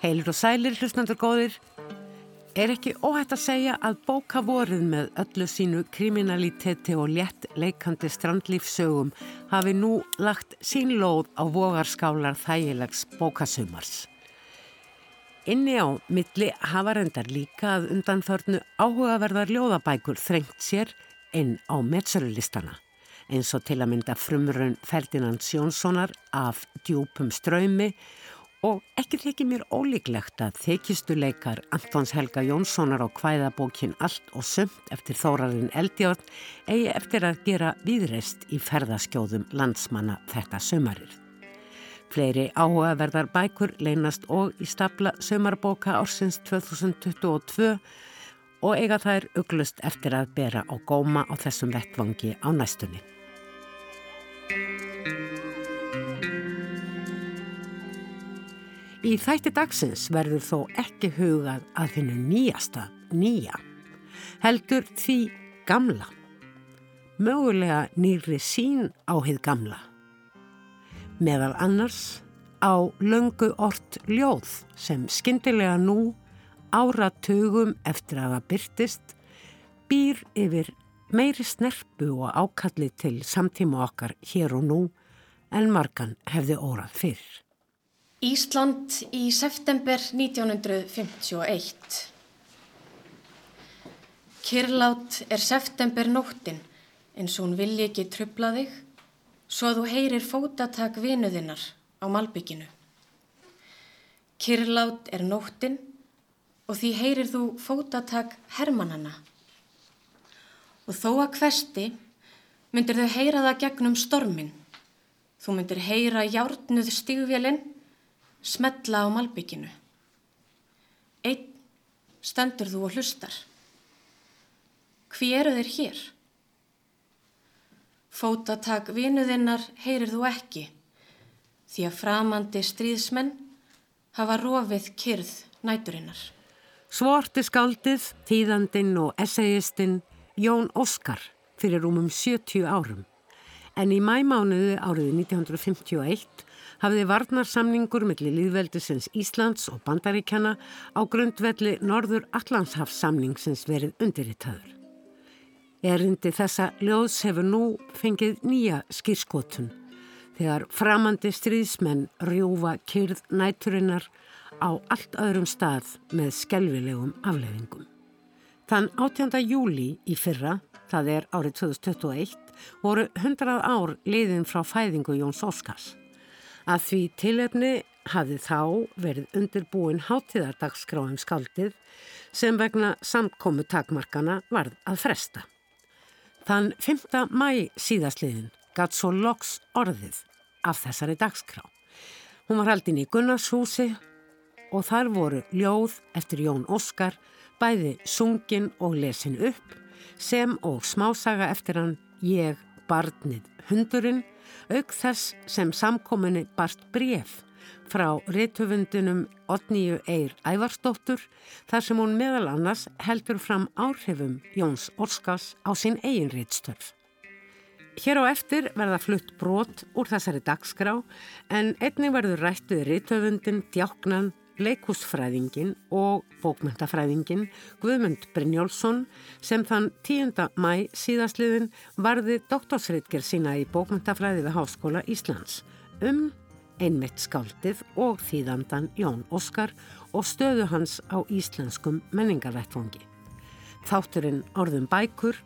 Heilir og sælir hlustandur góðir, er ekki óhætt að segja að bóka vorið með öllu sínu kriminaliteti og létt leikandi strandlífsögum hafi nú lagt sín lóð á vogarskálar þægilegs bókasumars. Inni á milli hafa reyndar líka að undanförnu áhugaverðar ljóðabækur þrengt sér inn á metsölulistana eins og til að mynda frumrun Ferdinand Sjónssonar af djúpum ströymi Og ekki þykir mér ólíklegt að þykistuleikar Antons Helga Jónssonar á kvæðabókin Allt og sumt eftir Þórarinn Eldjórn eigi eftir að gera viðreist í ferðaskjóðum landsmanna þetta sömarir. Fleiri áhugaverðar bækur leynast og í stapla sömarbóka ársins 2022 og eiga þær uglust eftir að bera á góma á þessum vettvangi á næstunni. Í þætti dagsins verður þó ekki hugað að finna nýjasta nýja, heldur því gamla, mögulega nýri sín á hið gamla. Meðal annars á löngu ort ljóð sem skindilega nú áratugum eftir að það byrtist býr yfir meiri snerpu og ákalli til samtíma okkar hér og nú en margan hefði órað fyrr. Ísland í september 1951. Kirlát er september nóttin eins og hún vilji ekki trubla þig svo að þú heyrir fótatak vinuðinnar á malbygginu. Kirlát er nóttin og því heyrir þú fótatak hermannana. Og þó að hvesti myndir þau heyra það gegnum stormin. Þú myndir heyra hjárnuð stígvélinn smetla á malbygginu. Einn stendur þú og hlustar. Hví eru þeir hér? Fótatak vinuðinnar heyrir þú ekki því að framandi stríðsmenn hafa rofið kyrð næturinnar. Svarti skaldið, tíðandinn og essayistinn Jón Óskar fyrir rúmum 70 árum. En í mæmánuðu árið 1951 hafði varnarsamningur millir líðveldisins Íslands og Bandaríkjana á grundvelli Norður Allandshafssamningsins verið undirriðtaður. Erindi þessa ljóðs hefur nú fengið nýja skýrskotun þegar framandi stríðsmenn rjúfa kyrð næturinnar á allt öðrum stað með skelvilegum afleðingum. Þann 18. júli í fyrra, það er árið 2021, voru 100 ár liðin frá fæðingu Jóns Óskars. Að því tilefni hafði þá verið undirbúin hátíðardagsgráðum skaldið sem vegna samkomu takmarkana varð að fresta. Þann 5. mæ síðastliðin gatt svo loks orðið af þessari dagskrá. Hún var haldin í Gunnarshúsi og þar voru ljóð eftir Jón Óskar bæði sungin og lesin upp sem og smásaga eftir hann Ég barnið hundurinn auk þess sem samkominni barst bref frá réttöfundunum Otníu Eir Ævarsdóttur þar sem hún meðal annars heldur fram áhrifum Jóns Orskars á sín eigin réttstörf. Hér á eftir verða flutt brot úr þessari dagskrá en einni verður rættuð réttöfundin Djáknan leikúsfræðingin og bókmyndafræðingin Guðmund Brynjólfsson sem þann 10. mæ síðastliðin varði doktorsreitger sína í bókmyndafræði við Háskóla Íslands um einmitt skáldið og þýðandan Jón Óskar og stöðu hans á íslenskum menningarvettfangi. Þátturinn Orðum bækur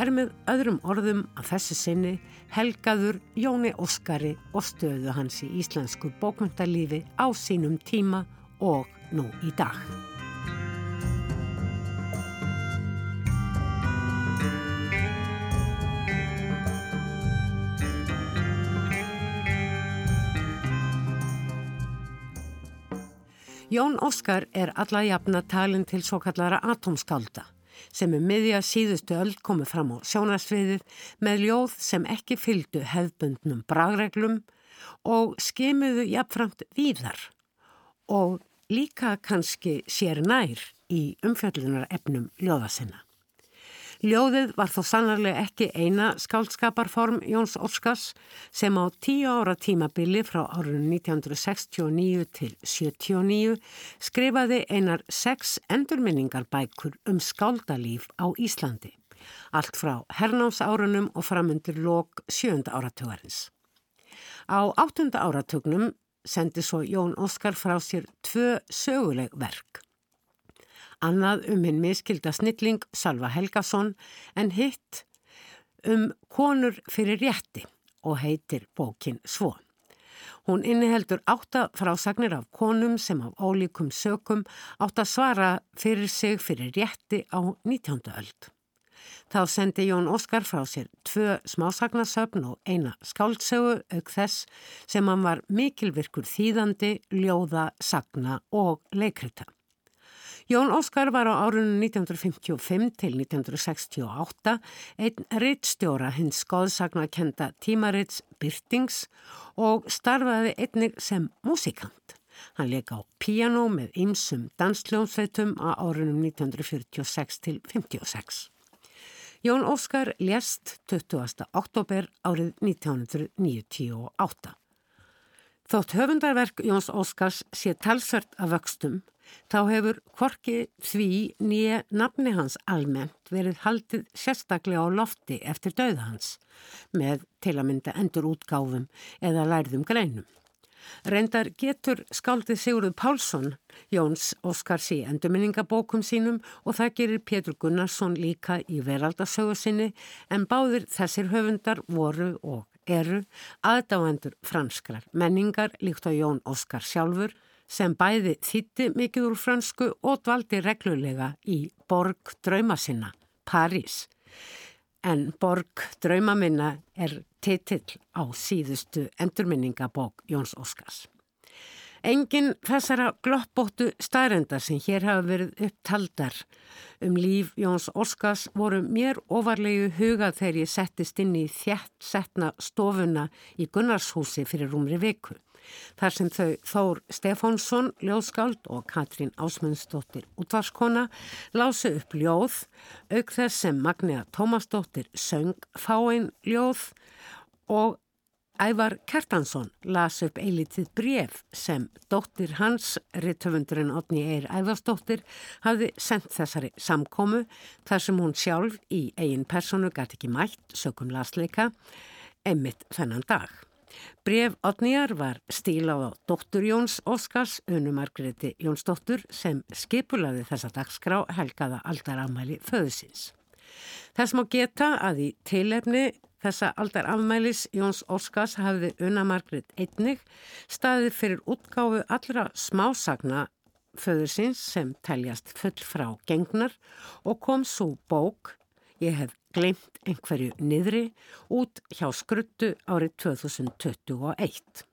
er með öðrum orðum að þessi sinni helgaður Jóni Óskari og stöðu hans í íslensku bókmyndalífi á sínum tíma og nú í dag. Jón Óskar er alla jafna talin til svo kallara atomskálda sem um miðja síðustu öll komið fram á sjónarsviðið með ljóð sem ekki fylgdu hefbundnum bragreglum og skimuðu jafnframt víðar og líka kannski sér nær í umfjöldunar efnum ljóða sinna. Ljóðið var þó sannarlega ekki eina skáldskaparform Jóns Óskars sem á tíu ára tímabili frá árunum 1969 til 79 skrifaði einar sex endurminningarbækur um skáldalíf á Íslandi. Allt frá hernámsárunum og framundir lok sjönda áratugarins. Á áttunda áratugnum sendi svo Jón Óskar frá sér tvö söguleg verk. Annað um hinn miskilda snilling Salva Helgason en hitt um konur fyrir rétti og heitir bókin svo. Hún inniheldur átta frásagnir af konum sem af ólíkum sökum átt að svara fyrir sig fyrir rétti á 19. öld. Þá sendi Jón Óskar frá sér tvö smásagnarsöfn og eina skáldsögu auk þess sem hann var mikilvirkur þýðandi, ljóða, sagna og leikrita. Jón Óskar var á árunum 1955 til 1968 einn rittstjóra hins skoðsagnakenda tímarits Byrtings og starfaði einnig sem músikant. Hann leik á piano með ymsum dansljónsveitum á árunum 1946 til 56. Jón Óskar lést 20. oktober árið 1998. Þótt höfundarverk Jóns Óskars sé talsvert af vöxtum, þá hefur hvorki því nýja nafni hans almennt verið haldið sérstaklega á lofti eftir döða hans, með til að mynda endur útgáfum eða lærðum greinum. Reyndar getur skáldið Sigurður Pálsson, Jóns Óskars í endurminningabókum sínum og það gerir Pétur Gunnarsson líka í veraldasögu sinni en báðir þessir höfundar voru og eru aðdáendur franskrar menningar líkt á Jón Óskar sjálfur sem bæði þýtti mikið úr fransku og dvaldi reglulega í borg drauma sinna, París en Borg draumaminna er titill á síðustu endurminningabók Jóns Óskars. Engin þessara gloppbóttu staðrenda sem hér hafa verið upptaldar um líf Jóns Óskars voru mér ofarlegu huga þegar ég settist inn í þjætt setna stofuna í Gunnarshúsi fyrir rúmri viku. Þar sem þau Þór Stefánsson, ljóðskáld og Katrín Ásmundsdóttir útvarskona lásu upp ljóð, auk þess sem Magnea Tómasdóttir söng fáinn ljóð og Ævar Kertansson las upp eilitið bref sem dóttir hans, rittöfundurinn Otni Eir Ævarsdóttir, hafði sendt þessari samkómu þar sem hún sjálf í eigin personu gæti ekki mætt, sökum lasleika, emitt þennan dag. Bref Otniar var stílað á dóttur Jóns Óskars, Unu Margreði Jónsdóttur, sem skipulaði þessa dagskrá helgaða aldarafmæli föðusins. Þess má geta að í tilefni þessa aldarafmælis Jóns Óskars hafði Una Margreð einnig staðið fyrir útgáfu allra smásagna föðusins sem teljast full frá gengnar og kom svo bók Ég hef glemt einhverju niðri út hjá skruttu árið 2021.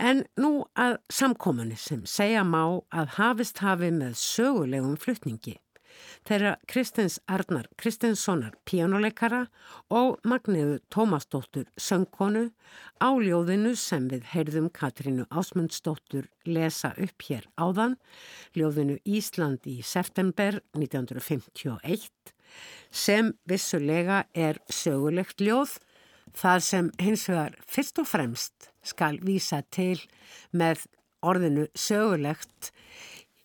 En nú að samkominni sem segja má að hafist hafi með sögulegum flutningi þeirra Kristins Arnar Kristinssonar píjánuleikara og Magniðu Tómasdóttur söngkonu á ljóðinu sem við heyrðum Katrínu Ásmundsdóttur lesa upp hér áðan, ljóðinu Ísland í september 1951 sem vissulega er sögulegt ljóð, það sem hins vegar fyrst og fremst skal vísa til með orðinu sögulegt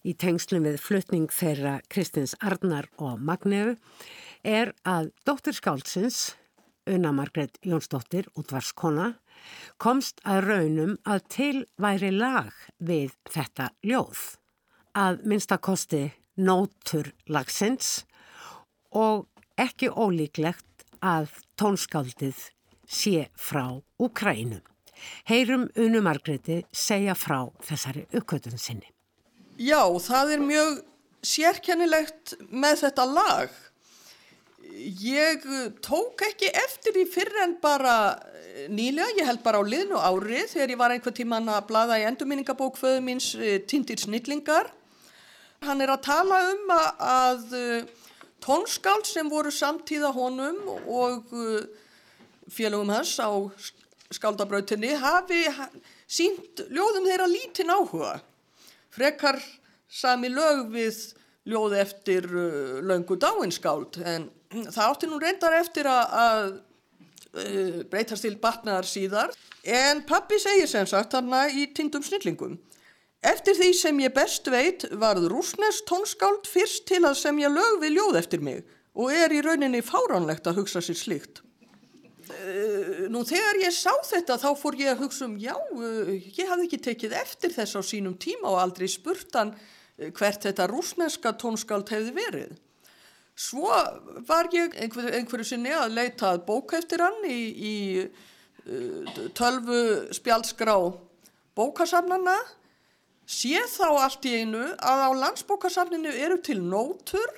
í tengslum við flutning þeirra Kristins Arnar og Magnefu er að dóttir Skálsins, Una Margret Jónsdóttir, útvarskona, komst að raunum að til væri lag við þetta ljóð. Að minnstakosti nótur lagsins og ekki ólíklegt að tónskáldið sé frá Ukrænum. Heyrum Unu Margreti segja frá þessari uppkvötun sinni. Já, það er mjög sérkennilegt með þetta lag. Ég tók ekki eftir því fyrir en bara nýlega, ég held bara á liðnu ári þegar ég var einhver tíman að blada í endurminningabókföðu míns eh, Tindir Snillingar. Hann er að tala um að, að tónskáld sem voru samtíða honum og uh, félagum hans á skáldabrautinni hafi sínt ljóðum þeirra lítinn áhuga. Frekar sami lög við ljóð eftir uh, löngu dáinskáld en það átti nú reyndar eftir að uh, breytast til batnaðar síðar en pappi segir sem sagt þarna í tindum snillingum Eftir því sem ég best veit varð rúsnest tónskáld fyrst til að semja lög við ljóð eftir mig og er í rauninni fáránlegt að hugsa sér slíkt. Uh, nú þegar ég sá þetta þá fór ég að hugsa um já, uh, ég hafði ekki tekið eftir þess á sínum tíma og aldrei spurt hann uh, hvert þetta rúsneska tónskáld hefði verið. Svo var ég einhver, einhverju sinni að leita bók eftir hann í, í tölvu spjaldskrá bókasamnana sé þá allt í einu að á landsbókasafninu eru til nótur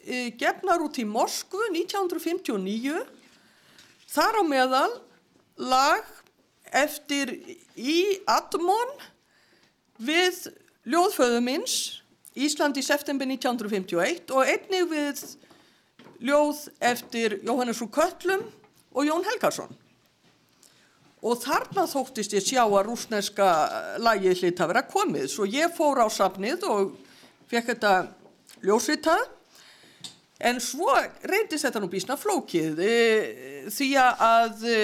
e, gefnar út í Moskvu 1959 þar á meðal lag eftir í. Admon við ljóðföðu minns Ísland í september 1951 og einnig við ljóð eftir Jóhannes Rú Köllum og Jón Helgarsson og þarna þóttist ég sjá að rúsneska lagið hlýtt að vera komið. Svo ég fór á safnið og fekk þetta ljósritað en svo reyndist þetta nú bísna flókið e, því að e,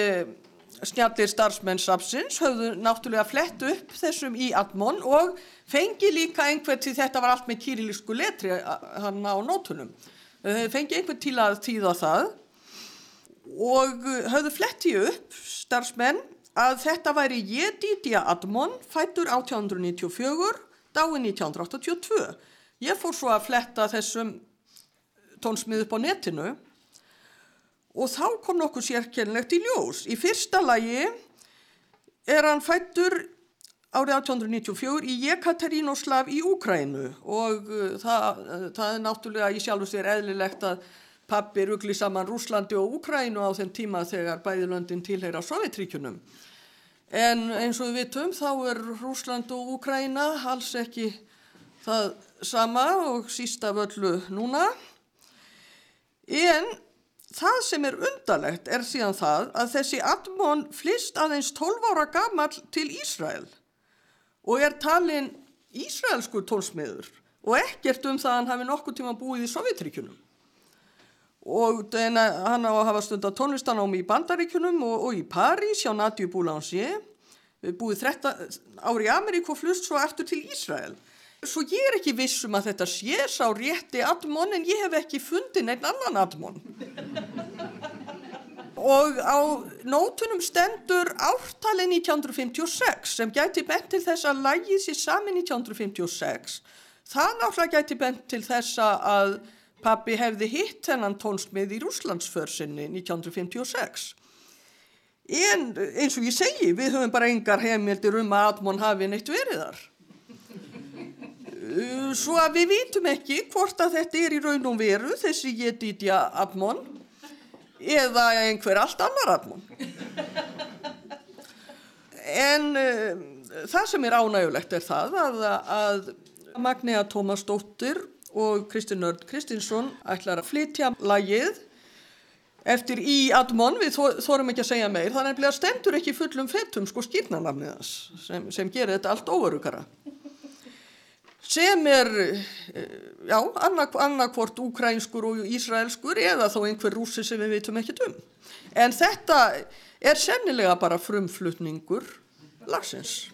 snjallir starfsmenn safsins höfðu náttúrulega flett upp þessum í Admon og fengi líka einhver til þetta var allt með kýrilísku letri hann á nótunum fengi einhver til að tíða það og höfðu fletti upp starfsmenn að þetta væri Jedidja Admon fættur 1894, dáin 1982. Ég fór svo að fletta þessum tónsmið upp á netinu og þá kom nokkuð sérkennlegt í ljós. Í fyrsta lagi er hann fættur árið 1894 í Jekaterinoslav í Úkrænu og uh, það, uh, það er náttúrulega í sjálfu sér eðlilegt að pappi ruggli saman Rúslandi og Úkrænu á þeim tíma þegar bæðilöndin tilheyra Sovjetríkunum. En eins og við vitum þá er Rúsland og Úkræna alls ekki það sama og sísta völlu núna. En það sem er undarlegt er síðan það að þessi Admon flist aðeins 12 ára gammal til Ísrael og er talin Ísraelsku tólsmiður og ekkert um það að hann hafi nokkuð tíma búið í Sovjetríkunum. Og hann á að hafa stundar tónlistanámi í Bandaríkunum og, og í París hjá Nadju Boulanger, búið 13 ári í Ameríku og flust svo eftir til Ísrael. Svo ég er ekki vissum að þetta sé sá rétti Admon en ég hef ekki fundið neitt annan Admon. Og á nótunum stendur ártali 1956 sem gæti bent til þess að lægið sér sami 1956. Það náttúrulega gæti bent til þess að pappi hefði hitt hennan tónsmið í Rúslandsförsinni 1956. En eins og ég segi, við höfum bara engar heimildir um að Admon hafi neitt verið þar. Svo að við vitum ekki hvort að þetta er í raun og veru þessi Jedidja Admon eða einhver allt annar Admon. En uh, það sem er ánægulegt er það að, að Magnea Tómasdóttir og Kristinn Nörd Kristinsson ætlar að flytja lagið eftir í Admon, við þórum ekki að segja meir, er nefnilega stendur ekki fullum fettum sko skýrnarnafniðans sem, sem gerir þetta allt óverukara sem er já, annarkvort úkrænskur og ísraelskur eða þó einhver rúsi sem við veitum ekkert um. En þetta er sennilega bara frumflutningur lagsins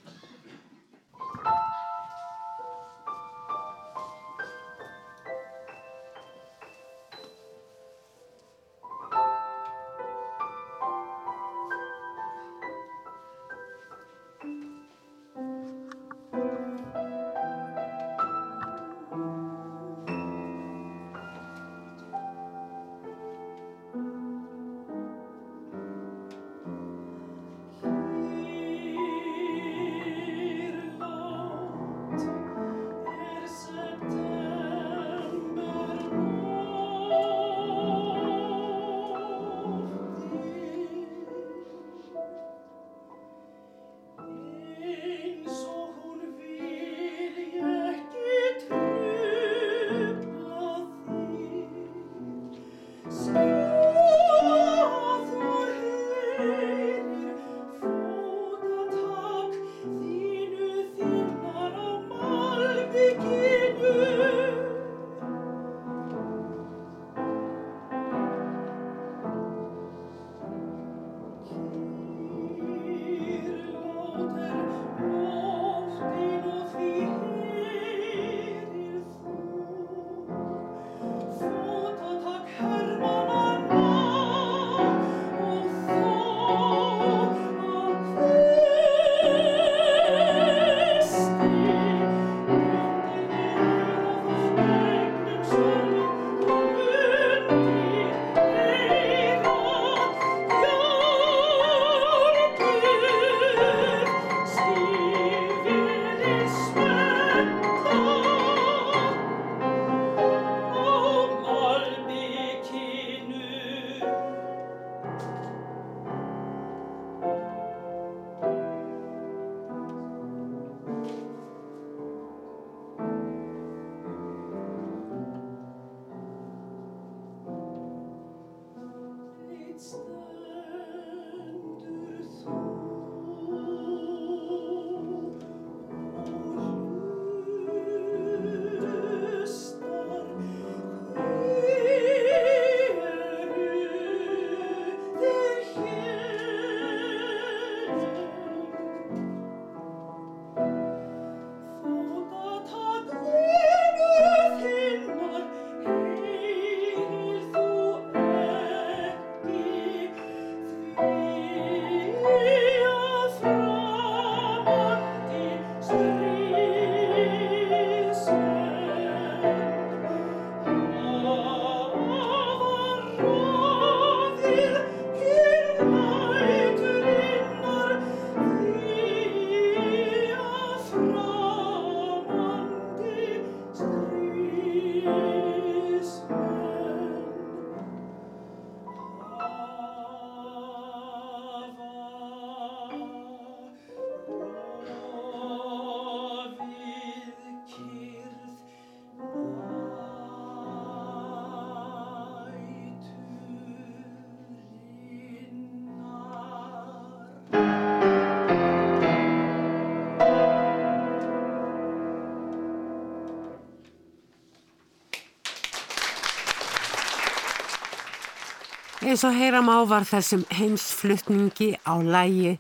Eins og heyram á var þessum heimsflutningi á lægi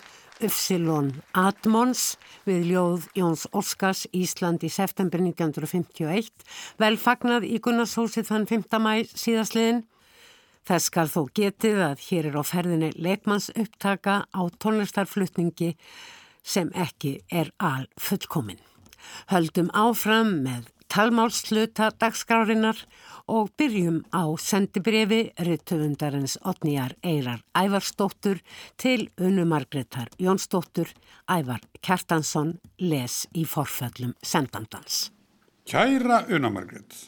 Ufsilon Admons við ljóð Jóns Óskars Ísland í september 1951 vel fagnað í Gunnarshúsið þann 5. mæ síðasliðin. Þess skal þó getið að hér er á ferðinni leikmanns upptaka á tónlistarflutningi sem ekki er al fullkomin. Höldum áfram með talmálsluta dagskrárinnar og byrjum á sendibrefi ryttufundarins Otniar Eirar Ævarsdóttur til Unnu Margreðar Jónsdóttur Ævar Kjartansson les í forföllum sendandans. Kæra Unna Margreð,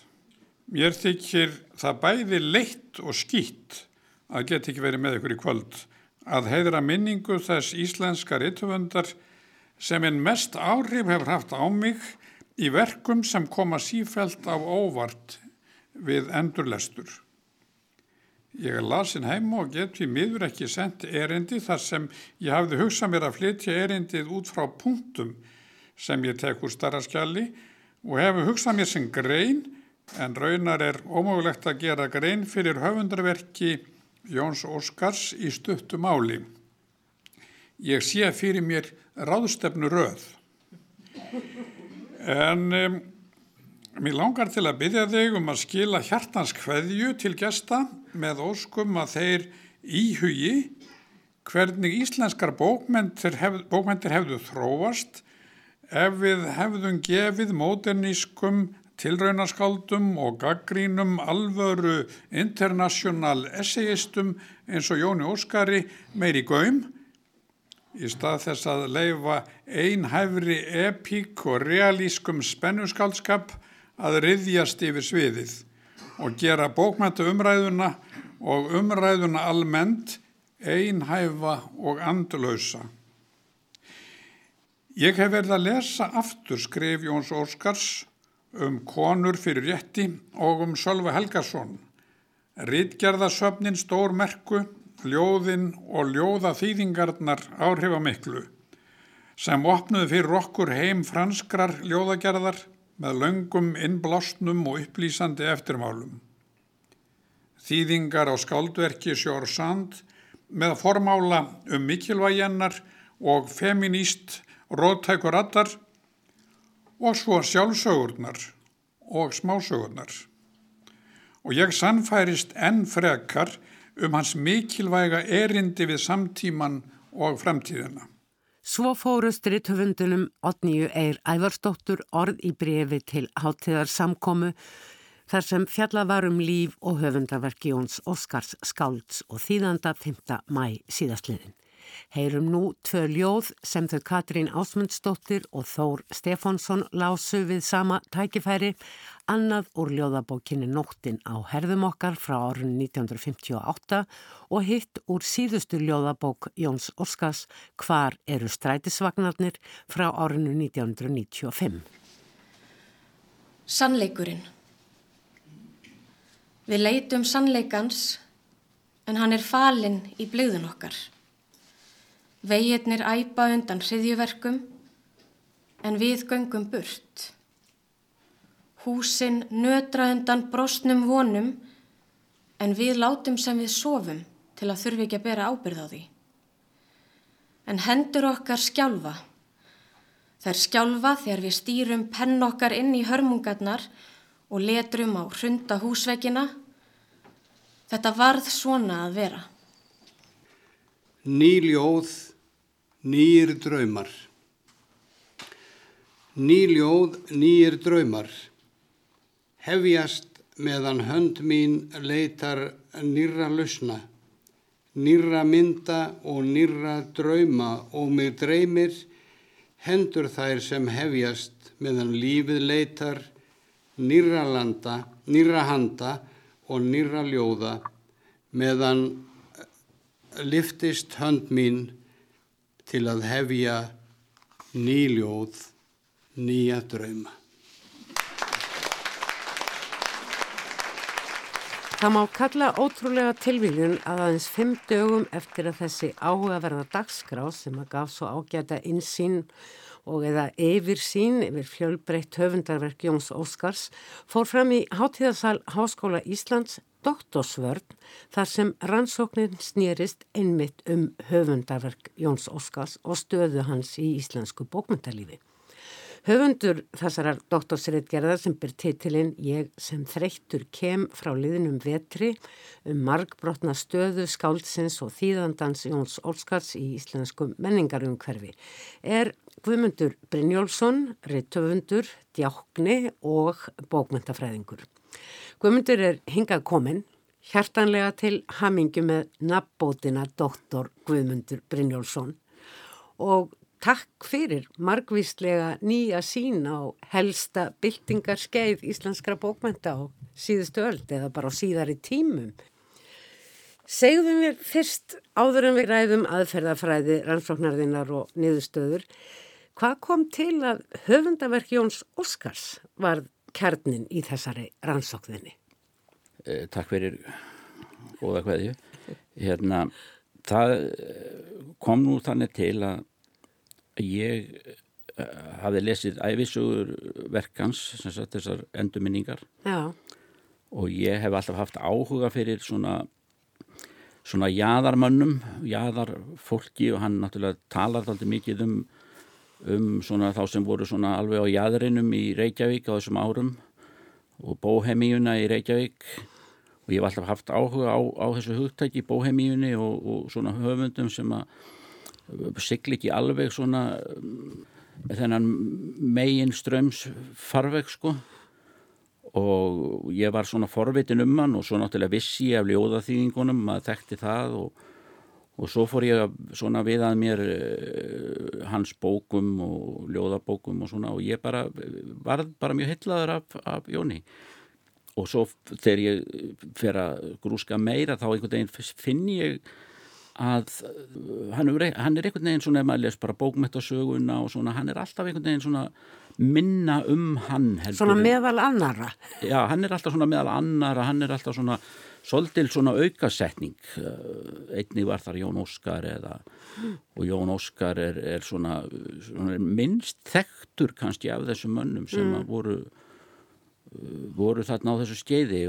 mér þykir það bæði leitt og skýtt að geta ekki verið með ykkur í kvöld að heiðra minningu þess íslenska ryttufundar sem einn mest áhrif hefur haft á mig í verkum sem koma sífælt á óvart við endurlestur. Ég er lasin heim og get við miður ekki sendt erindi þar sem ég hafði hugsað mér að flytja erindið út frá punktum sem ég tek úr starra skjalli og hefur hugsað mér sem grein en raunar er ómögulegt að gera grein fyrir höfundarverki Jóns Óskars í stuttu máli. Ég sé fyrir mér ráðstefnu röð. En um, Mér langar til að byggja þig um að skila hjartans hveðju til gesta með óskum að þeir íhugi hvernig íslenskar bókmentir, hef, bókmentir hefðu þróast ef við hefðum gefið móternískum tilraunaskáldum og gaggrínum alvöru international essayistum eins og Jóni Óskari meiri gaum í stað þess að leifa einhæfri epík og realískum spennuskaldskap að riðjast yfir sviðið og gera bókmæntu umræðuna og umræðuna almennt einhæfa og andlausa. Ég hef verið að lesa aftur skrif Jóns Óskars um konur fyrir rétti og um Sölva Helgason, Ritgerðasöfnin stór merku, ljóðin og ljóða þýðingarnar áhrifamiklu sem opnuði fyrir okkur heim franskrar ljóðagerðar með löngum innblásnum og upplýsandi eftirmálum. Þýðingar á skáldverki Sjór Sand með formála um mikilvægjennar og feminíst róttækur rattar og svo sjálfsögurnar og smásögurnar. Og ég sannfærist enn frekar um hans mikilvæga erindi við samtíman og fremtíðina. Svo fórust ritthöfundunum Otníu Eir Ævarsdóttur orð í brefi til háttíðar samkomu þar sem fjalla var um líf og höfundarverki Jóns Óskars skálds og þýðanda 5. mæ síðastliðin. Heyrum nú tvö ljóð sem þau Katrín Ásmundsdóttir og Þór Stefánsson lásu við sama tækifæri, annað úr ljóðabókinni Nóttin á herðum okkar frá árun 1958 og hitt úr síðustu ljóðabók Jóns Óskars Hvar eru strætisvagnarnir frá árunu 1995. Sannleikurinn Við leitum sannleikans en hann er falinn í bleiðun okkar. Veginnir æpa undan hriðjuverkum en við göngum burt. Húsin nötra undan brostnum vonum en við látum sem við sofum til að þurfi ekki að bera ábyrð á því. En hendur okkar skjálfa. Þær skjálfa þegar við stýrum penn okkar inn í hörmungarnar og letrum á hrunda húsveikina. Þetta varð svona að vera. Nýljóð Nýjir draumar. Nýljóð, nýjir draumar. Hefjast meðan hönd mín leitar nýra lausna, nýra mynda og nýra drauma og mig dreymir hendur þær sem hefjast meðan lífið leitar nýra landa, nýra handa og nýra ljóða. Meðan liftist hönd mín til að hefja nýljóð, nýja drauma. Það má kalla ótrúlega tilvíljun að aðeins fimm dögum eftir að þessi áhugaverða dagskrá sem að gaf svo ágæta insýn og eða yfir sín yfir fjölbreytt höfundarverk Jóns Óskars fór fram í Háttíðarsal Háskóla Íslands doktorsvörn þar sem rannsóknin snýrist einmitt um höfundarverk Jóns Óskars og stöðu hans í íslensku bókmyndalífi. Höfundur þessarar doktorsreitgerðar sem byr titilinn Ég sem þreyttur kem frá liðnum vetri um margbrotna stöðu skáldsins og þýðandans Jóns Óskars í íslensku menningarumhverfi er Guðmundur Brynjólfsson, reittöfundur, djákni og bókmyndafræðingur. Guðmundur er hingað kominn hjartanlega til hamingu með nafnbótina doktor Guðmundur Brynjólfsson og Takk fyrir margvíslega nýja sín á helsta byltingarskeið íslenskra bókmenta á síðustu öld eða bara á síðari tímum. Segðum við fyrst áður en við ræðum aðferðafræði, rannsóknarðinnar og niðurstöður, hvað kom til að höfundaverk Jóns Óskars var kjarnin í þessari rannsókninni? Eh, takk fyrir góða hverju. Hérna, það kom nú þannig til að ég uh, hafi lesið æfisugur verkans þessar endurminningar Já. og ég hef alltaf haft áhuga fyrir svona svona jæðarmönnum jæðarfólki og hann náttúrulega talar alltaf mikið um um svona þá sem voru svona alveg á jæðarinnum í Reykjavík á þessum árum og bóhemíuna í Reykjavík. Og ég hef alltaf haft áhuga á, á þessu hugtæki bóhemíunni og, og svona höfundum sem að sigli ekki alveg svona þennan megin ströms farveg sko. Og ég var svona forvitin um hann og svo náttúrulega vissi ég af ljóðaþýðingunum að þekkti það og, og svo fór ég svona við að mér uh, hans bókum og ljóðabókum og svona og ég bara var bara mjög hillaður af, af Jóni og svo þegar ég fer að grúska meira þá einhvern veginn finn ég að hann er, hann er einhvern veginn svona ef maður les bara bókmettasöguna og svona hann er alltaf einhvern veginn svona minna um hann heldur. Svona meðal annara Já, hann er alltaf svona meðal annara hann er alltaf svona svolítil svona aukasetning uh, einni var þar Jón Óskar eða og Jón Óskar er, er svona, svona minnst þektur kannski af þessum mönnum sem mm. voru voru þarna á þessu skeiði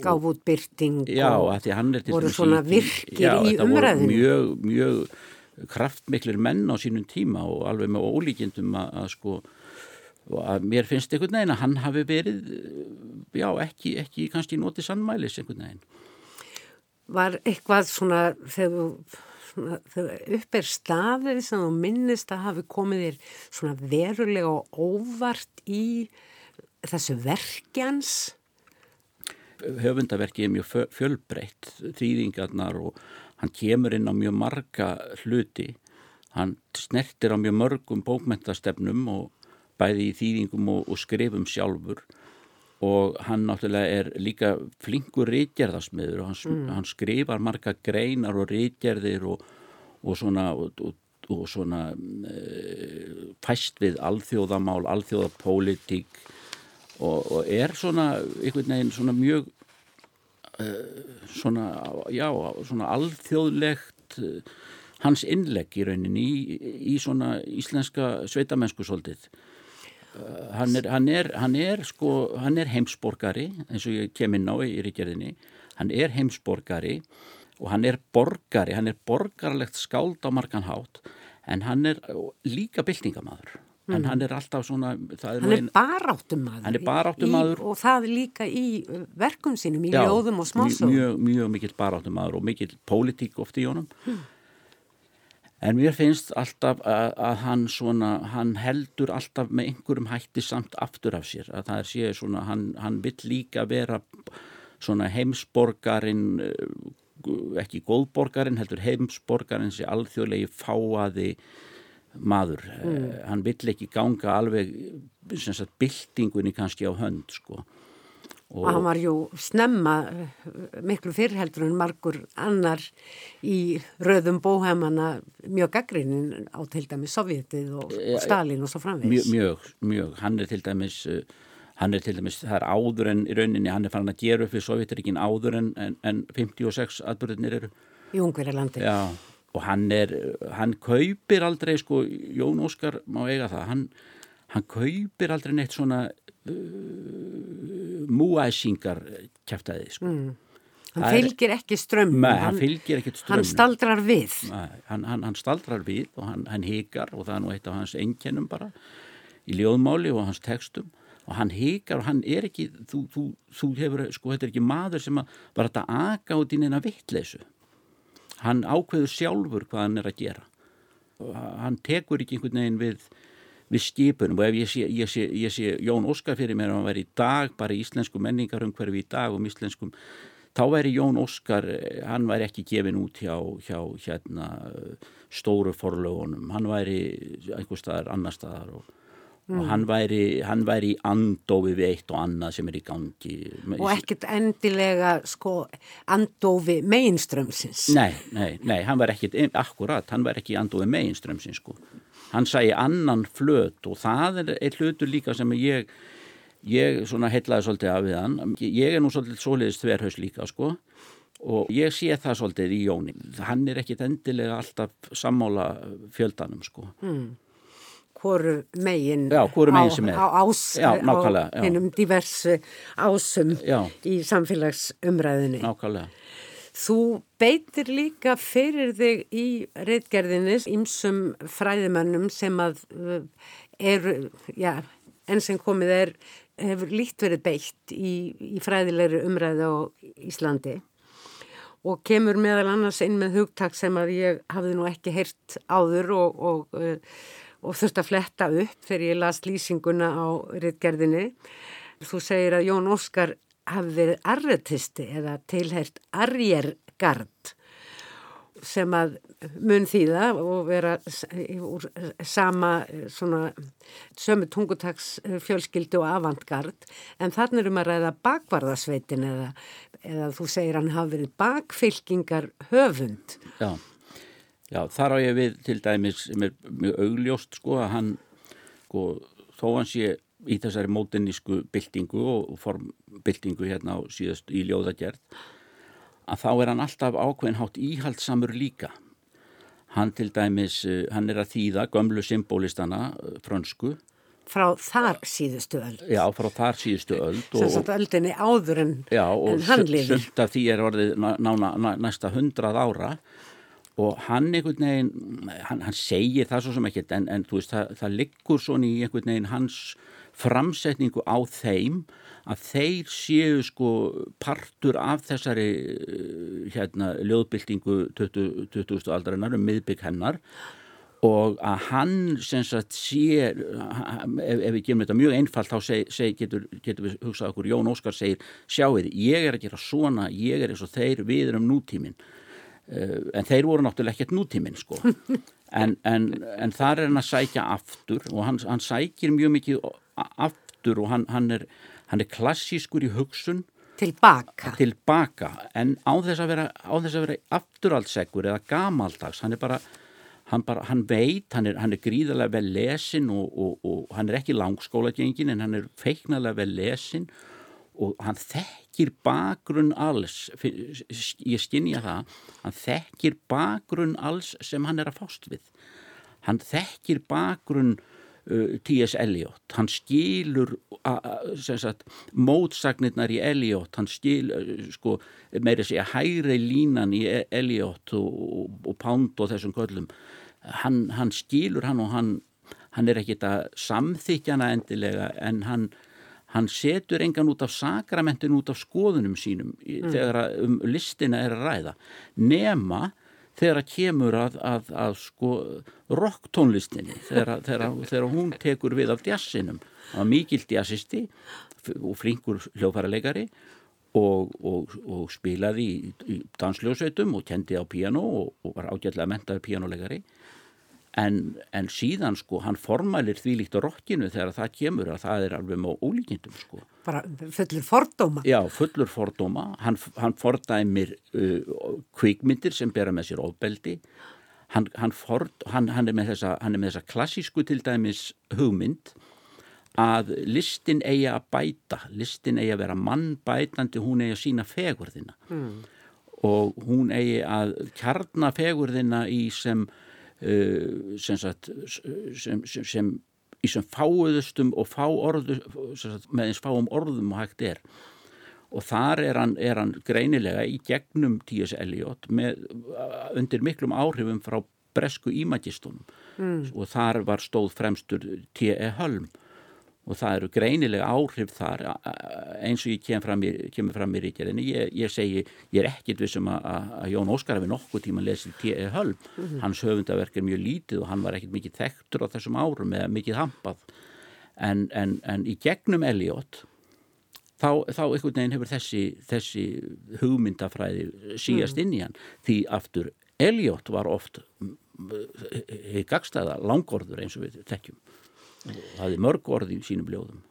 Gáf út byrting Já, að því hann er til voru svona virkir já, í umræðinu mjög, mjög kraftmiklir menn á sínum tíma og alveg með ólíkjendum að, að sko að mér finnst einhvern veginn að hann hafi verið já, ekki, ekki kannski notið sannmælis einhvern veginn Var eitthvað svona þegar þegar upp er staðið sem þú minnist að hafi komið þér svona verulega og óvart í þessu verkjans? Höfundaverki er mjög fjölbreytt, þrýðingarnar og hann kemur inn á mjög marga hluti. Hann snertir á mjög mörgum bókmentastefnum og bæði í þýðingum og, og skrifum sjálfur. Og hann náttúrulega er líka flinkur rítgerðasmiður og hann, mm. hann skrifar marga greinar og rítgerðir og, og svona, og, og svona e, fæst við alþjóðamál, alþjóðapólitík. Og, og er svona einhvern veginn svona mjög uh, svona, já, svona alþjóðlegt uh, hans innlegg í rauninni í, í svona íslenska sveitamennsku svolítið. uh, hann, er, hann, er, hann er sko, hann er heimsborgari eins og ég kem inn á í ríkjörðinni. Hann er heimsborgari og hann er borgari, hann er borgarlegt skáld á margan hátt en hann er líka byltingamæður en hann er alltaf svona er hann er baráttumadur hann er baráttumadur og það líka í uh, verkum sínum í Já, ljóðum og smásum mjög, mjög mikill baráttumadur og mikill pólitík oft í honum. Hmm. En mér finnst alltaf að, að hann svona hann heldur alltaf með einhverjum hætti samt aftur af sér. Að það séð svona hann, hann vill líka vera svona heimsborgarin uh, ekki góðborgarin heldur heimsborgarin sem alþjóðlegi fáaði maður. Mm. uh, hann vill ekki ganga alveg byltingunni kannski á hönd sko og hann var jú snemma eh, miklu fyrrheldur en margur annar í röðum bóhæmana mjög gaggrinin á til dæmis Sovjetið og, og eh, Stalin og svo framvegs mjög, mjög, hann er til dæmis hann er til dæmis, það er áður en í rauninni hann er farin að gera upp við Sovjetrikin áður en, en, en 56 atbyrðinir eru. Í Ungverjalandi. Já og hann er, hann kaupir aldrei sko, Jón Óskar má eiga það hann, hann kaupir aldrei neitt svona uh, múæsingar kæftæði sko. Mm. Hann fylgir ekki strömmum. Nei, hann fylgir ekki strömmum. Hann staldrar við. Nei, hann, hann, hann staldrar við og hann, hann hikar og það er nú eitt af hans engjennum bara í ljóðmáli og hans textum og hann hikar og hann er ekki, þú, þú, þú hefur, sko, þetta er ekki maður sem að bara þetta aga út í neina vittleysu. Hann ákveður sjálfur hvað hann er að gera. Og hann tekur ekki einhvern veginn við, við skipunum og ef ég sé, ég sé, ég sé Jón Óskar fyrir mér að hann væri í dag bara í íslensku menningarumhverfi í dag um íslenskum þá væri Jón Óskar, hann væri ekki gefin út hjá, hjá hérna, stóru forlögunum, hann væri einhver staðar annar staðar og, mm. og hann væri, hann væri í andófi við eitt og annað sem er í gangi. Og ekkert endilega sko andófi meginströmsins. Nei, nei, nei, hann væri ekkert, akkurat, hann væri ekki í andófi meginströmsins sko. Hann sæi annan flöt og það er eitt hlutur líka sem ég ég svona heitlaði svolítið af við hann. Ég er nú svolítið soliðist þverhaus líka sko. Og ég sé það svolítið í Jóni. Hann er ekkit endilega alltaf sammála fjöldanum sko. Mm. hvoru megin já, hvoru megin sem er. á, ás, já, á hennum diversu ásum já. í samfélagsumræðinni nákvæmlega Þú beitir líka fyrir þig í reytgerðinni ímsum fræðimannum sem að uh, eru, já, enn sem komið er hefur líkt verið beitt í, í fræðilegri umræði á Íslandi og kemur meðal annars inn með hugtak sem að ég hafði nú ekki heyrt áður og, og, uh, og þurfti að fletta upp þegar ég las lýsinguna á rittgerðinni. Þú segir að Jón Óskar hafi verið arretisti eða tilhært arjergard sem að mun þýða og vera úr sama svona sömu tungutags fjölskyldu og avantgard en þannig erum að ræða bakvarðasveitin eða, eða þú segir hann hafi verið bakfylkingar höfund. Já, já þar á ég við til dæmis sem er mjög augljóst sko að hann sko þó hann sé í þessari mótinnísku byltingu og formbyltingu hérna á síðast í ljóðagerð að þá er hann alltaf ákveðinhátt íhaldsamur líka. Hann til dæmis, eh, hann er að þýða gömlu symbolistana eh, frönsku. Frá þar síðustu öll. Já, frá þar síðustu öll. Sem sagt öldinni áður en, en hann liði. Já, og sölt af því er orðið nána, ná, næsta hundrað ára og hann einhvern veginn, hann, hann segir það svo sem ekkert en, en þú veist, það, það liggur svona í einhvern veginn hans framsetningu á þeim að þeir séu sko partur af þessari eh, hérna ljóðbyltingu 20. 20. aldarinnar um miðbygg hennar og að hann sem sagt sé ef, ef við gefum þetta mjög einfalt þá seg, seg, getur, getur við hugsað okkur Jón Óskar segir sjáuði ég er að gera svona ég er eins og þeir við erum nútíminn uh, en þeir voru náttúrulega ekkert nútíminn sko en, en, en þar er hann að sækja aftur og hann, hann sækir mjög mikið aftur og hann, hann er hann er klassískur í hugsun. Tilbaka, tilbaka en á þess að vera, vera afturaldsegur eða gamaldags hann er bara hann, bara, hann veit, hann er, hann er gríðarlega vel lesin og, og, og hann er ekki langskóla gengin en hann er feiknarlega vel lesin og hann þekkir bakgrunn alls ég skinnja það hann þekkir bakgrunn alls sem hann er að fást við. Hann þekkir bakgrunn T.S. Eliot, hann skilur sagt, mótsagnirnar í Eliot, hann skilur uh, sko, meira segja hægri línan í e- Eliot og, og, og Pound og þessum köllum hann, hann skilur hann og hann, hann er ekkit að samþykjana endilega en hann, hann setur engan út af sakramentin út af skoðunum sínum mm. þegar um listina er að ræða nema þegar að kemur að, að, að sko rocktónlistinni þegar, þegar, þegar hún tekur við af djassinum. Það var mikill djassisti og flinkur hljófæralegari og, og, og spilaði í, í dansljósveitum og kendi á piano og, og var ágætlega mentaði pianolegari en, en síðan sko hann formælir því líkt á rockinu þegar það kemur að það er alveg með ólíkindum sko. Bara fullur fordóma? Já, fullur fordóma. Hann, hann fordæmir uh, kvikmyndir sem bera með sér ofbeldi. Hann, hann, ford, hann er með þessa, þessa klassísku til dæmis hugmynd að listin eigi að bæta, listin eigi að vera mannbætandi, hún eigi að sína fegurðina mm. og hún eigi að kjarnafegurðina í sem sem, sagt, sem, sem, sem í sem fáuðustum og fá orðu sagt, með eins fáum orðum og hægt er og þar er hann, er hann greinilega í gegnum T.S. Eliot með, undir miklum áhrifum frá bresku ímagistunum mm. og þar var stóð fremstur T.E. Hölm og það eru greinilega áhrif þar eins og ég kem fram í, kemur fram í ríkjæðinni, ég, ég segi ég er ekkit vissum að, að Jón Óskar hefði nokkuð tíma lesið T.E. Hölm mm -hmm. hans höfundaverk er mjög lítið og hann var ekkit mikið þekktur á þessum árum eða mikið hampað en, en, en í gegnum Eliot þá, þá einhvern veginn hefur þessi, þessi hugmyndafræði síast mm. inn í hann því aftur Eliot var oft í gagstæða langorður eins og við tekjum það er mörg orð í sínum ljóðum.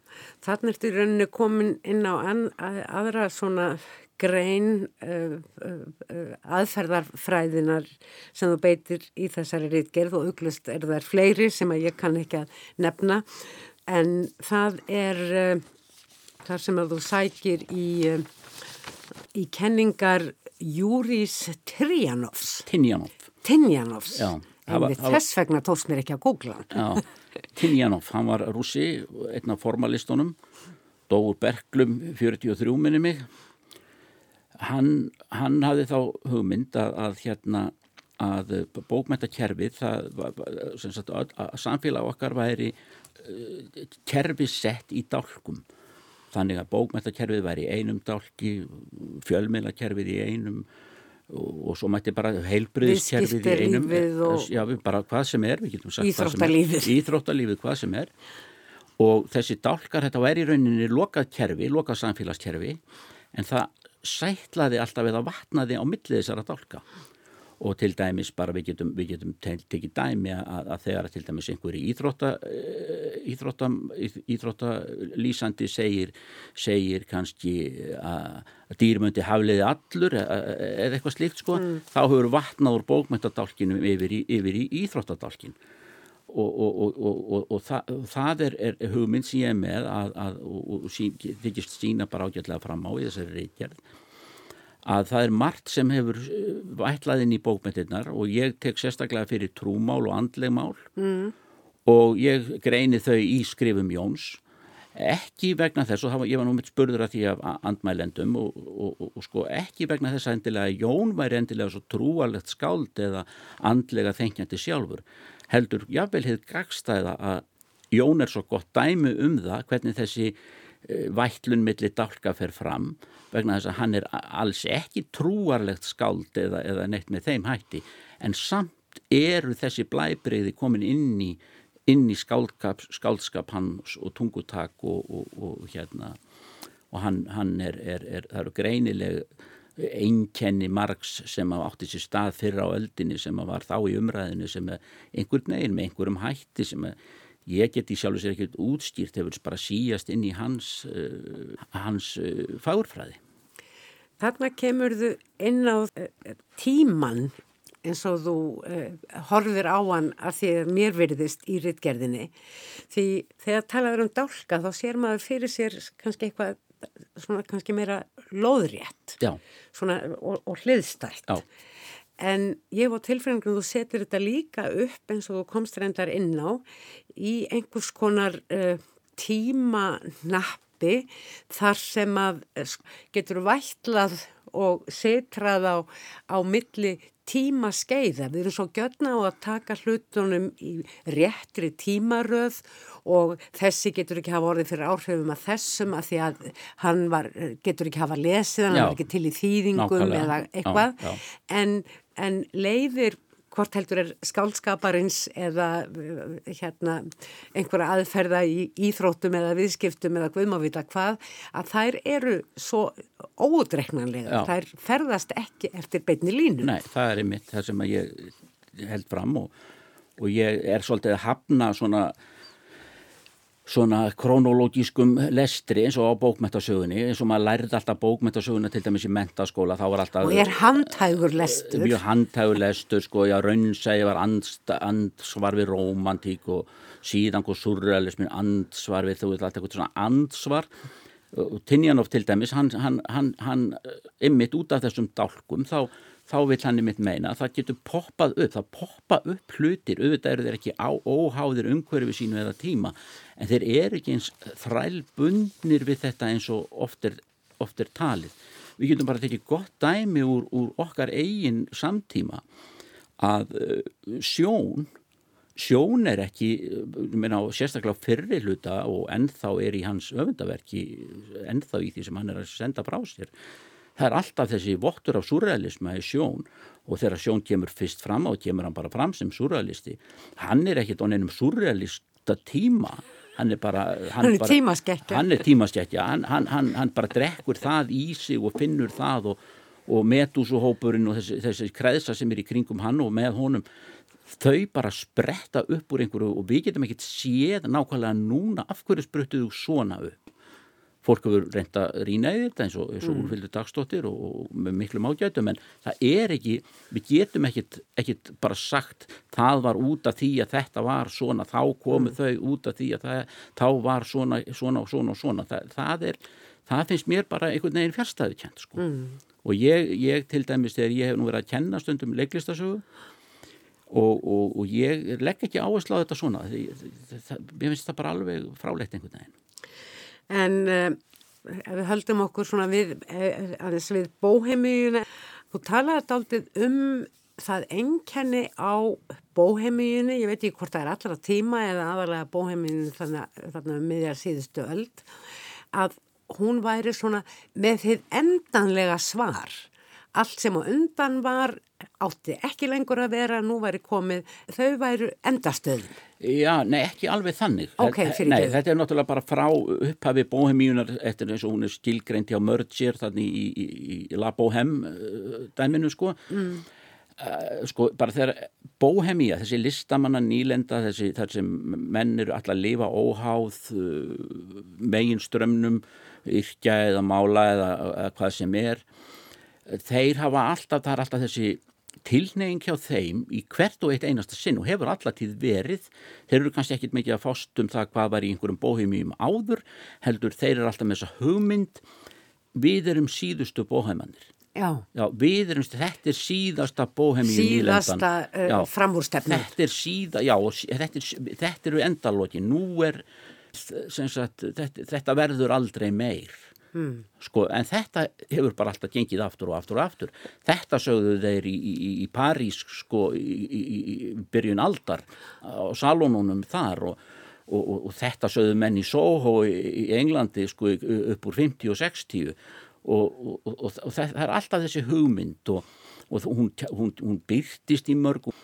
Þannig ertu rauninni komin inn á aðra svona grein uh, uh, aðferðarfræðinar sem þú beitir í þessari rítgerð og auglust er þær fleiri sem að ég kann ekki að nefna. En það er uh, þar sem að þú sækir í, í kenningar Júris Tirjanovs Tinjanov Tinjanovs Já Einmitt þess vegna tókst mér ekki að googla hann. Tinjanov, hann var rússi, einn af formalistunum, dóur Berglum 43 minni mig. Hann, hann hafði þá hugmynd að, að, hérna, að bókmæntakerfið, að, að samfélag okkar væri uh, kerfið sett í dálkum. Þannig að bókmæntakerfið væri í einum dálki, fjölmiðlakerfið í einum og svo mætti bara heilbriðskerfið í einum já, bara hvað sem er íþróttalífið. Íþróttalífið hvað sem er. Og þessi dálkar þetta væri í rauninni lokað kerfi, lokað samfélagskerfi en það sætlaði alltaf eða vatnaði á millið þessara dálka. Og til dæmis bara við getum, við getum tekið dæmi að, að þegar til dæmis einhverju íþrótta, eh, íþrótta, íþrótta lýsandi segir, segir kannski að dýrmöndi hafliði allur e, e, eða eitthvað slíkt sko, mm. þá hefur vatnað úr bókmyndadálkinum yfir í, yfir í íþróttadálkin og, og, og, og það, það er, er hugmynd sem ég er með að, að, og þykist sína bara ágætlega fram á í þessari reykjærð að það er margt sem hefur eh, vætlaðinn í bókmyndirnar og ég tek sérstaklega fyrir trúmál og andlegmál mm. Og ég greini þau í skrifum Jóns. Ekki vegna þess og ég var nú mitt spurður að því af andmælendum og, og, og, og sko ekki vegna þess að endilega Jón væri endilega svo trúalegt skáld eða andlega þengjandi sjálfur. Heldur jável hefði gagstæða að Jón er svo gott dæmi um það hvernig þessi Eh, vætlun millir dálka fer fram vegna þess að hann er alls ekki trúarlegt skáld eða, eða neitt með þeim hætti. En samt eru þessi blæbreyði komin inn í, inn í skáldskap, skáldskap hans og tungutak og, og, og hérna og hann, hann er, er, er, eru greinileg einkenni margs sem átti sér stað fyrra á öldinni sem var þá í umræðinu sem einhvern veginn með einhverjum hætti sem er ég geti sjálfur sér ekkert útstýrt hefur bara síjast inn í hans, uh, hans uh, fagurfræði. Þarna kemur þú inn á uh, tíman eins og þú horfir á hann að því að mér verðist í rittgerðinni. Því þegar talaður um dálka þá sér maður fyrir sér kannski eitthvað svona kannski meira loðrétt svona, og, og hliðstætt. Já. En ég var tilfæðingum þú setur þetta líka upp eins og þú komst reyndar inn á í einhvers konar uh, tímanappi þar sem að uh, getur vætlað og setrað á, á milli tíma skeiða. Við erum svo götna á að taka hlutunum í réttri tímaröð og þessi getur ekki hafa orðið fyrir áhrifum að þessum að því að hann var, getur ekki hafa lesið, hann já, var ekki til í þýðingum eða eitthvað. Já, já. En en leiðir hvort heldur er skálskaparins eða hérna einhverja aðferða í íþróttum eða viðskiptum eða guðmávita hvað að þær eru svo ódreiknanlega, þær ferðast ekki eftir beitni línu. Nei, það er einmitt það sem ég held fram og, og ég er svolítið að hafna svona svona kronológískum lestri eins og á bókmættasögunni eins og maður lærði alltaf bókmættasögunna til dæmis í mentaskóla alltaf, og er handhægur lestur? Mjög handhægur lestur sko, já, raunsæði var ansvar við romantík og síðan og surrealismin ansvar við þú veit alltaf eitthvað svona ansvar og Tinjanov til dæmis hann, hann, hann, hann ymmit út af þessum dálkum þá þá vil hann yfir meina að það getur poppað upp, það poppa upp hlutir, auðvitað eru þeir ekki á, óháðir umhverfi sínu eða tíma, en þeir eru ekki eins þrælbundnir við þetta eins og oft er oft er talið. Við getum bara tekið gott dæmi úr, úr okkar eigin samtíma að uh, sjón sjón er ekki, minna á sérstaklega fyrri hluta og ennþá er í hans öfundaverki, ennþá í því sem hann er að senda frá sér. Það er alltaf þessi vottur af surrealisma í sjón og þegar sjón kemur fyrst fram og kemur hann bara fram sem surrealisti. Hann er ekkit onninum surrealista tíma, hann er bara... Hann, hann er tímaskekkja. Hann tímaskekkja, hann, hann, hann, hann bara drekkur það í sig og finnur það og, og metúsuhópurinn og þessi, þessi kreðsa sem er í kringum hann og með honum þau bara spretta upp úr einhverju og við getum ekkert séð nákvæmlega núna af hverju spruttuðu svona upp fólk hefur reynda rína í þetta eins og, og mm. úrfylgdu dagstóttir og, og með miklu mágætum en það er ekki við getum ekkert, ekkert bara sagt það var út af því að þetta var svona þá komu mm. þau út af því að það, þá var svona, svona og svona og svona það, það, er, það finnst mér bara einhvern veginn fjárstæðu kjent sko. mm. og ég, ég til dæmis þegar ég hef nú verið að kenna stundum leiklistasögu Og, og, og ég legg ekki áherslu á þetta svona mér finnst það bara alveg frálegt einhvern veginn En ef við höldum okkur svona við, uh, aðeins við bóheimíuna þú talaði alltaf um það enkenni á bóheimíunni, ég veit ekki hvort það er allra tíma eða aðalega bóheimíunni þannig að um miðjar síðustu öll að hún væri svona með því endanlega svar allt sem á undan var átti ekki lengur að vera, nú væri komið, þau væru endastöðum. Já, nei, ekki alveg þannig. Ok, fyrir nei, þetta er náttúrulega bara frá upphafi bóhemíunar eftir eins og hún er stilgreint hjá Mördsir þannig í, í, í La Bohème uh, dæminu, sko. Mm. Uh, sko, bara þegar bóhemía, þessi listamanna nýlenda, þessi, þar sem menn eru alltaf að lifa óháð uh, megin strömmnum, yrkja eða mála eða, eða hvað sem er, þeir hafa alltaf, það er alltaf þessi tilneying hjá þeim í hvert og eitt einasta sinn og hefur allatíð verið. Þeir eru kannski ekkit mikið að fást um það hvað var í einhverjum bóheimíum áður heldur þeir eru alltaf með þessa hugmynd við erum síðustu bóheimannir Já. Já, við erum, þetta er síðasta bóheimíum síðasta uh, framúrstefna. Þetta er síða, já, þetta, er, þetta eru endalóki, nú er sagt, þetta, þetta verður aldrei meir Mm. Sko, en þetta hefur bara alltaf gengið aftur og aftur og aftur. Þetta sögðu þeir í, í, í París sko, í, í byrjun aldar á salónunum þar og, og, og, og þetta sögðu menn í Soho í Englandi sko, upp úr 50 og 60 og það er alltaf þessi hugmynd og hún, hún, hún byrtist í mörgum.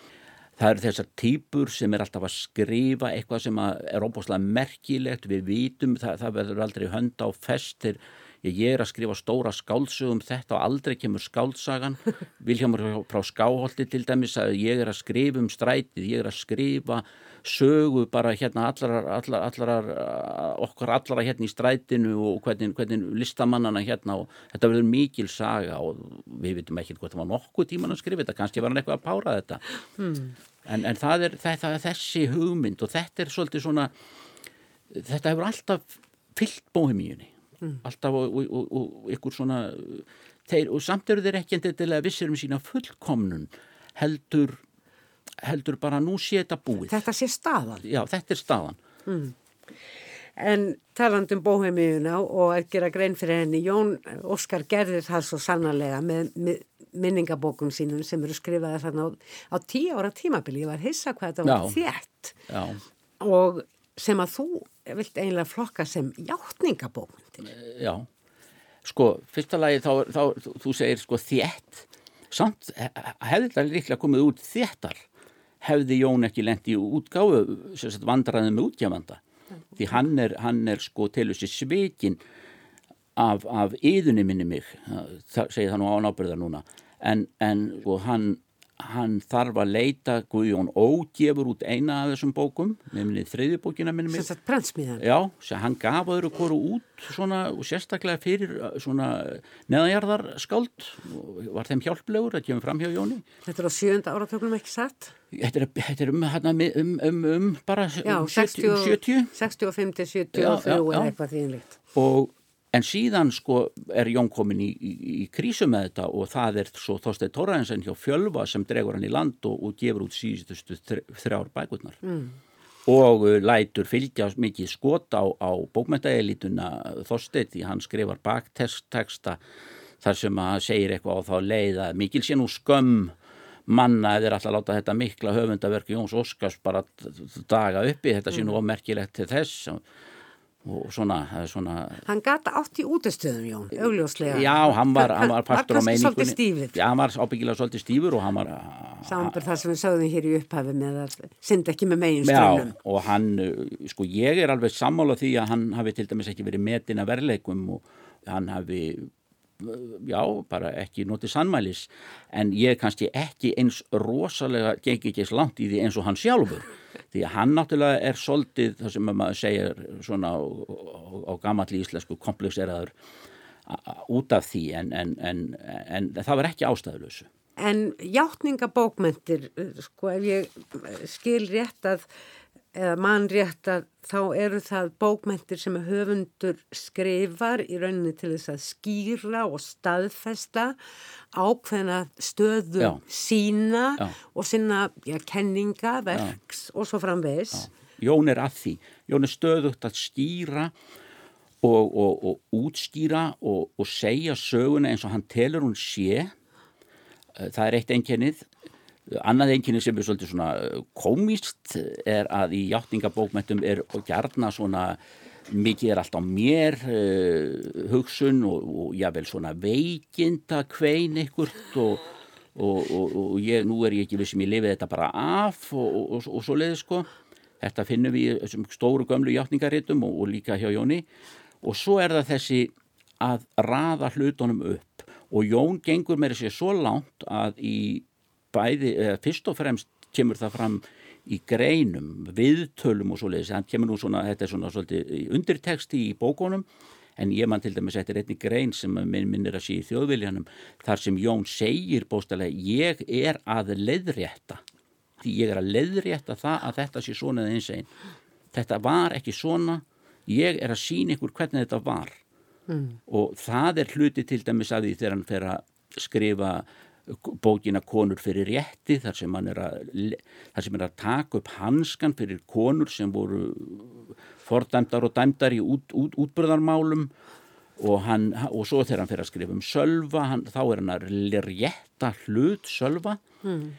Það eru þessar týpur sem er alltaf að skrifa eitthvað sem er óbúslega merkilegt, við vitum, það, það verður aldrei hönda á festir ég er að skrifa stóra skálsögum þetta og aldrei kemur skálsagan Viljámur frá Skáholti til dæmis að ég er að skrifa um strætið ég er að skrifa sögu bara hérna allar, allar, allar okkar allara hérna í strætinu og hvernig, hvernig listamannana hérna og þetta verður mikil saga og við veitum ekki hvort það var nokkuð tíman að skrifa þetta kannski var hann eitthvað að pára þetta. Hmm. en, en það er þetta, þessi hugmynd og þetta er svolítið svona þetta hefur alltaf fyllt bóhemíunni mm. alltaf og, og, og, ykkur svona þeir, og samt eru þeir ekki endilega vissir um sína fullkomnun heldur heldur bara nú sé þetta búið. Þetta sé staðan. Já, þetta er staðan. Mm. En talandum bóheimiðuna og að gera grein fyrir henni Jón Óskar gerðir það svo sannarlega með, með minningabókun sínum sem eru skrifaði þarna á, á tíu ára tímabili. Ég var hissa hvað þetta var þétt. Og sem að þú vilt einlega flokka sem hjáttningabókmyndin. Já, sko, fyrsta lagi þá, þá þú segir sko þétt, samt hefði þetta líklega komið út þéttar, hefði Jón ekki lendi útgáðu, sérstaklega vandraðið með útgjafanda, því hann er, hann er sko til þessi svikin af, af yðunni minni mig, það segir það nú ánábyrða núna, en, en sko hann hann þarf að leita Guðjón Ógefur út eina af þessum bókum minnið þriðjubókina minnum Sérstætt prentsmiðan Já, hann gaf öðru koru út svona, og sérstaklega fyrir uh, svona neðanjarðarskáld. Var þeim hjálplegur að kemur fram hjá Jóni. Þetta er á sjönda áratökunum ekki satt? Þetta er, þetta er um, um, um, um bara já, 60, 70 65 til 70 og eitthvað þínlíkt Og En síðan sko er Jón komin í, í, í krísu með þetta og það er svo Þorstein Tóraðinsen hjá Fjölva sem dregur hann í land og, og gefur út síðustu þrjár bækurnar. Mm. og uh, lætur fylgja mikið skot á, á bókmentaelituna Þorstedt því hann skrifar bakteksta þar sem að segir eitthvað á þá leið að mikil sé nú skömm manna eða er alltaf að láta þetta mikla höfundaverki Jóns Óskars bara daga uppi, þetta sé nú ofmerkilegt til þess og svona, svona Hann gata átt í útastöðum Jón, augljóslega. Já, hann var, hann var partur á meiningunni. Já, hann var ábyggilega svolítið stífur og hann var Samanbyrð það sem við sögðum hér í upphafi með að synda ekki með megin strönnum Já, og hann, sko ég er alveg sammála því að hann hafi til dæmis ekki verið metin að verleikum og hann hafi já, bara ekki notið sannmælis. En ég kannski ekki eins rosalega gengi ekki eins langt í því eins og hann sjálfur því að hann náttúrulega er soldið það sem maður segir svona á, á, á gamalli íslensku komplexeraður út af því en, en, en, en það var ekki ástæðulösu En hjáttningabókmentir sko ef ég skil rétt að eða mann rétt að þá eru það bókmentir sem höfundur skrifar í rauninni til þess að skýra og staðfesta ákveðna stöðu Já. sína Já. og sinna já, kenninga, verks og svo framvegis. Jón er að því, Jón er stöðugt að skýra og, og, og útskýra og, og segja söguna eins og hann telur hún sé það er eitt einkennið Annað einkinni sem er svolítið svona komist er að í hjáttningabókmentum er gerna svona mikið er allt á mér uh, hugsun og, og jável svona veikinda kvein ykkurt og, og, og ég, nú er ég ekki vissum ég lifið þetta bara af og svo leiði sko. Þetta finnum við í þessum stóru gömlu hjáttningaritum og líka hjá Jóni og svo er það þessi að raða hlutunum upp og Jón gengur með þessi svo langt að í bæði, eða fyrst og fremst kemur það fram í greinum, viðtölum og svo leiðis, hann kemur nú svona, þetta er svona svolítið undirteksti í bókonum en ég mann til dæmis eftir einni grein sem minn minnir að sé í þjóðviljanum þar sem Jón segir bóstalega ég er að leiðrétta. Því ég er að leiðrétta það að þetta sé svona eða eins einn þetta var ekki svona. Ég er að sína ykkur hvernig þetta var. Mm. og það er hluti til dæmis að því þegar hann fer að skrifa bókina konur fyrir rétti þar sem hann er að, þar sem er að taka upp hanskan fyrir konur sem voru fordæmdar og dæmdar í út, út, útbröðarmálum og, hann, og svo þegar hann fyrir að skrifa um sölva hann, þá er hann að rétta hlut sölva. Mm.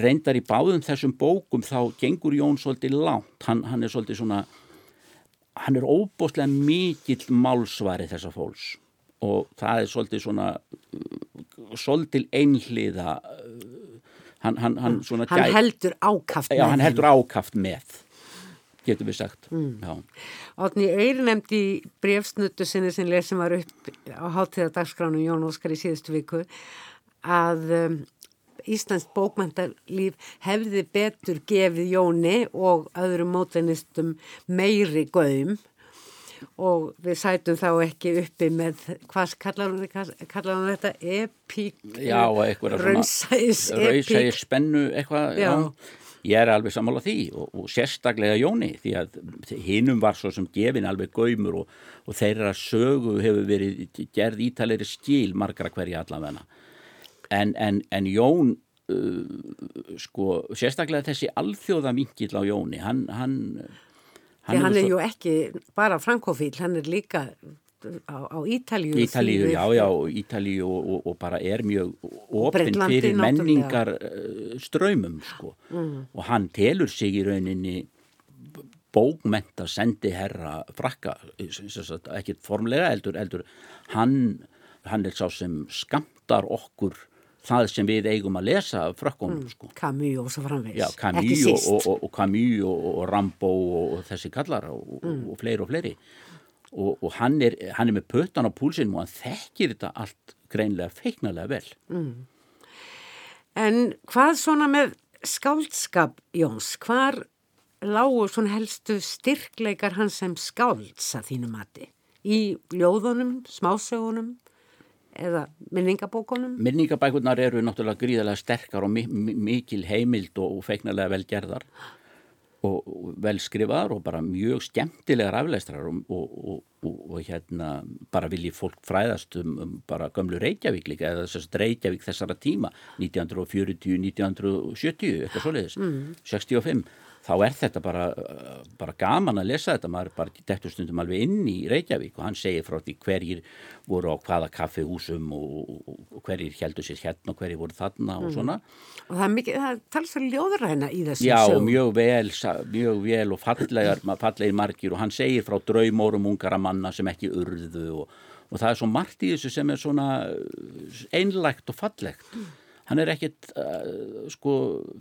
reyndar í báðum þessum bókum þá gengur Jón svolítið lánt hann, hann er svolítið svona hann er óbóstlega mikill málsvari þessa fólks og það er svolítið svona svolítil einhliða hann, hann, hann, hann gæ... heldur ákaft já, með hann heldur ákaft með getur við sagt. Mm. Átni Eyri nefndi brefsnuttu sinni sem lesin var upp á hátíðadagsgránu Jón Óskar í síðustu viku að um, Íslands bókmæntarlíf hefði betur gefið Jóni og öðrum mótleinistum meiri göðum og við sætum þá ekki uppi með, hvað kallar hún þetta, epík raunsæðis spennu eitthvað já. Já. ég er alveg sammála því og, og sérstaklega Jóni því að hinnum var svo sem gefin alveg gaumur og, og þeirra sögu hefur verið gerð ítalegri skil margra hverja allavegna en, en, en Jón uh, sko sérstaklega þessi alþjóða vingill á Jóni hann, hann Hann, hann er svo... ju ekki bara frankofíl, hann er líka á, á Ítalíu. Ítalíu, já, já, Ítalíu og, og, og bara er mjög ofinn fyrir menningar uh, ströymum, sko. Mm. Og hann telur sig í rauninni bókmenta sendi herra frakka, ekki formlega eldur, eldur. Hann, hann er sá sem skamtar okkur það sem við eigum að lesa frökkunum mm, sko. Camus og svo framvegs Já, Camus og, og, og, og Camus og Rambo og þessi kallar mm. og fleiri og fleiri. Og hann er, hann er með pötan á púlsinum og hann þekkir þetta allt greinlega feiknarlega vel. Mm. En hvað svona með skáldskap Jóns, hvar lágur svona helstu styrkleikar hans sem skálds að þínu mati? Í ljóðunum, smásögunum eða minningabókunum? Minningabækunar eru náttúrulega gríðarlega sterkar og mi mi mikil heimild og feiknarlega velgerðar og, og velskrifaðar og bara mjög skemmtilegar afleistrar og, og, og hérna bara vilji fólk fræðast um, um bara gömlu Reykjavík líka eða þess að Reykjavík þessara tíma 1940, 1970 eitthvað svoleiðis, mm. 65 þá er þetta bara, bara gaman að lesa þetta, maður er bara dettur stundum alveg inn í Reykjavík og hann segir frá því hverjir voru á hvaða kaffihúsum og, og, og hverjir heldur sér hérna og hverjir voru þarna og svona. Og það er mikið, það talst fyrir ljóðræna í þessum Já, sögum. mjög vel, mjög vel og fallegar, fallegir margir og hann segir frá draumórum ungara manna sem ekki urðu og, og það er svo margt í þessu sem er svona uh, einlægt og fallegt. Hann er ekkit uh, sko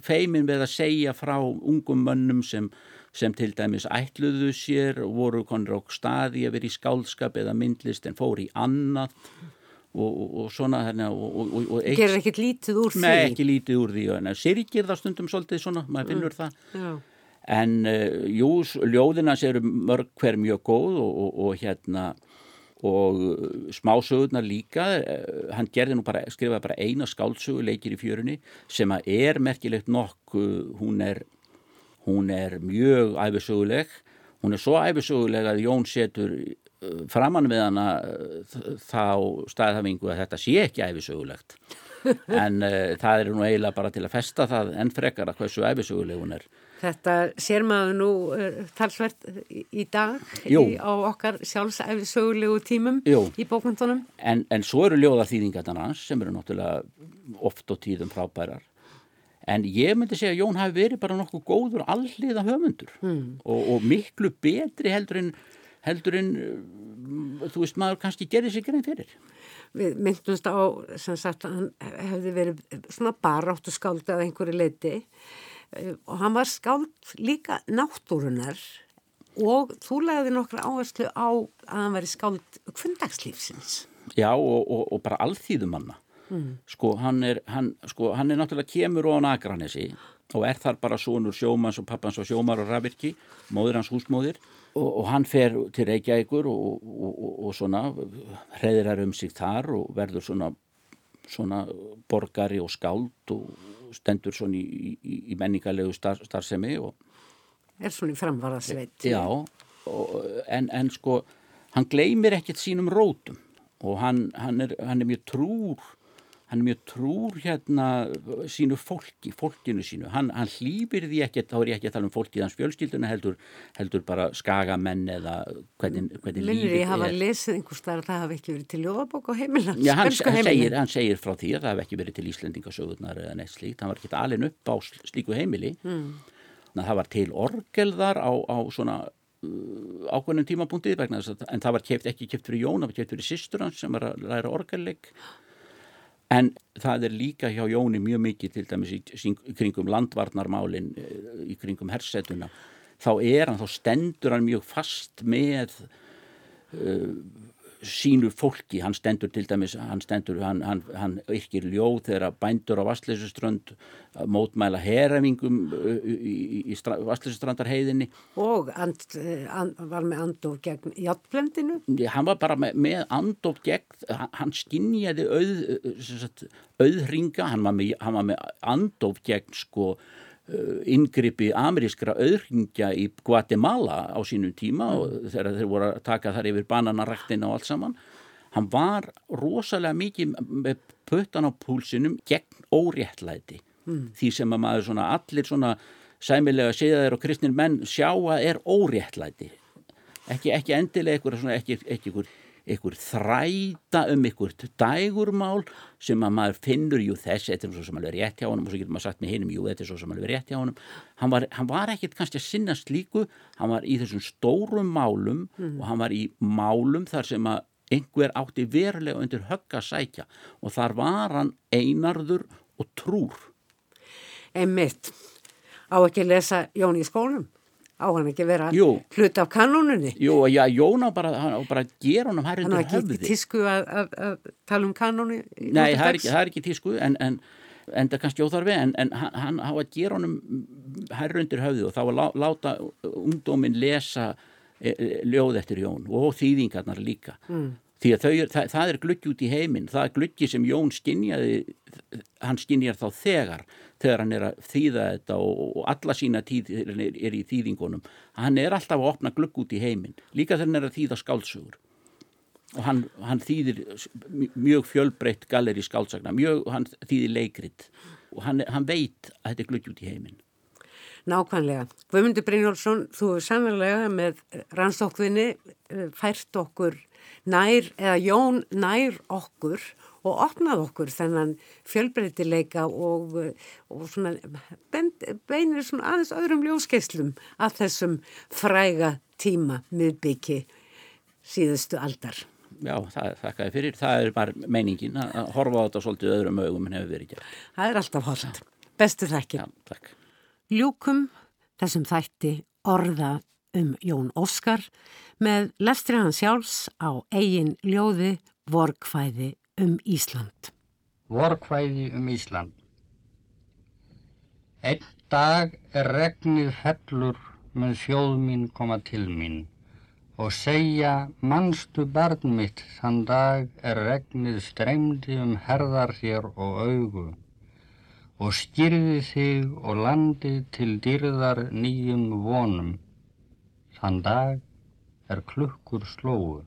feimin við að segja frá ungum mönnum sem, sem til dæmis ætluðu sér voru konur á staði að vera í skálskap eða myndlist en fór í annað og, og, og svona eitt- Gerir ekkit lítið úr því. Nei, ekki lítið úr því en syrgir það stundum svolítið svona, maður finnur það Já. en uh, jú, s- ljóðin hans eru mörg hver mjög góð og, og, og hérna og uh, smásögurnar líka uh, hann gerði nú bara, skrifaði bara eina skáldsögu leikir í fjörunni sem að er merkilegt nokk hún er hún er mjög æfisöguleg hún er svo æfisöguleg að Jón setur uh, framann við hana þá staðhafingu að þetta sé ekki æfisögulegt en uh, það er nú eiginlega bara til að festa það enn frekar að hversu æfisöguleg hún er Þetta sér maður nú uh, talsvert í, dag í, á okkar sjálfsæfi sögulegu tímum Jú. í bókmyndunum. en, en svo eru ljóðarþýðingarnar hans sem eru náttúrulega oft og tíðum frábærar en ég myndi segja að Jón hafi verið bara nokkuð góður alliða höfundur mm. og, og miklu betri heldur en heldur en uh, þú veist maður kannski gerði sig grein fyrir Við myndumst á, sem sagt, hann hefði verið svona baráttu skáld að einhverju leiti eh, og hann var skáld líka náttúrunar og þú lagði nokkra áherslu á að hann væri skáld kvöndagslífsins. Já, og, og, og bara alþýðumanna. Mm. Sko, hann er, hann, sko, hann er náttúrulega kemur á Nagranesi og er þar bara sonur sjómans og pappans og sjómar og rafirki, móður hans húsmóðir og, og hann fer til Reykjavíkur og, og, og svona hreðirar um sig þar og verður svona, svona borgari og skáld og stendur svona í, í, í menningarlegu star, starfsemi og Er svona í framvarðasveit. Já, og, en, en sko, hann gleymir ekkert sínum rótum og hann, hann, er, hann er mjög trúr, hann er mjög trúr hérna sínu fólki, fólkinu sínu. Hann, hann hlýfir því ekkert, þá er ég ekki að tala um fólkið hans fjölskylduna, heldur, heldur bara skagamenn eða hvernig, hvernig Minnir lífið ég hafa er. lesið einhvers staðar að það hafi ekki verið til ljóðabók á heimilans. Já, hann, hann, segir, hann segir frá því að það hef ekki verið til Íslendingasögurnar eða neitt slíkt, hann var ekki alin upp á slíku heimili mm. það var til orgelðar á, á svona uh, ákveðnum tímapunktið vegna þess að en það var keft, ekki keft fyrir Jón, það var keft fyrir systur hans sem var að læra orgelleik en það er líka hjá Jóni mjög mikið til dæmis í, í kringum landvarnarmálin eh, í kringum hersetuna þá er hann, þá stendur hann mjög fast með sínu fólki, hann stendur til dæmis, hann stendur, hann, hann, hann yrkir ljóð þegar bændur á Vastleysuströnd mótmæla herafingum í, í, í Vastleysusstrandarheiðinni Og and, eh, and, var með andof gegn játblendinu. hann var bara með, með andof gegn, hann, skinjaði auð, auðringa, hann var með, með andof gegn sko inngripi amerískra auðringja í Guatemala á sínum tíma og þegar þeir voru að taka þar yfir bananaræktina og allt saman hann var rosalega mikið með puttan á púlsinum gegn óréttlæti. Því sem að maður svona allir svona sæmilega séðaðir og kristnir menn sjá að er óréttlæti. Ekki, ekki endilega eitthvað svona ekki, ekki eitthvað einhver þræta um einhvert dægurmál sem að maður finnur, jú þess, þetta er svo sem alveg rétt hjá honum og svo getur maður sagt með hinum, jú þetta er svo sem alveg rétt hjá honum hann var, hann var ekkit kannski að sinna slíku hann var í þessum stórum málum og hann var í málum þar sem að einhver átti verulega undir högg að sækja og þar var hann einarður og trúr Einmitt. Á ekki að lesa Jón í skólum. Á hann ekki að vera Jú. hlut af kanónunni. Jú, já, Jón á bara, hann á bara að gera honum hær undir var ekki höfði í tísku að, að, að tala um kanónu. Nei, það er ekki, það er ekki tísku en, en, en það er kannski óþarfi en, en hann, hafa að gera honum herru undir höfðu og þá að lá, láta ungdómin lesa e, e, ljóð eftir Jón og þýðingarnar líka mm. því að þau, er- það, það er gluggi út í heiminn það er gluggi sem Jón skinjaði hann skinjar þá þegar þegar hann er að þýða þetta og, og alla sína tíð er, er í þýðingunum hann er alltaf að opna glugg út í heiminn líka þegar hann er að þýða skáldsögur og hann, hann þýðir mjög fjölbreytt galleri skáldsagna, mjög, hann þýðir leikrit og hann, hann veit að þetta er gluggi út í heiminn. Nákvæmlega. Guðmundur Brynjólfsson, þú er sannlega með rannsókvinni eh, fært okkur nær, eða Jón nær okkur og opnað okkur þennan fjölbreytileika og, og svona beinir svona aðeins öðrum ljóskeislum að þessum fræga tíma miðbyggi síðustu aldar. Já, það þakka ég fyrir. Það er bara meiningin að horfa á þetta svolítið öðrum augum en hefur verið gert. Það er alltaf holdt. Bestu þakki. Já, takk. Ljúkum þessum þætti orða um Jón Óskar með lestri hans sjálfs á eigin ljóði Vorkvæði um Ísland. Vorkvæði um Ísland Einn dag er regnið fellur með sjóð mín koma til mín og segja mannstu barn mitt þann dag er regnið streymdi um herðar þér og augu og skýrði þig og landið til dýrðar nýjum vonum. Þann dag er klukkur slóu.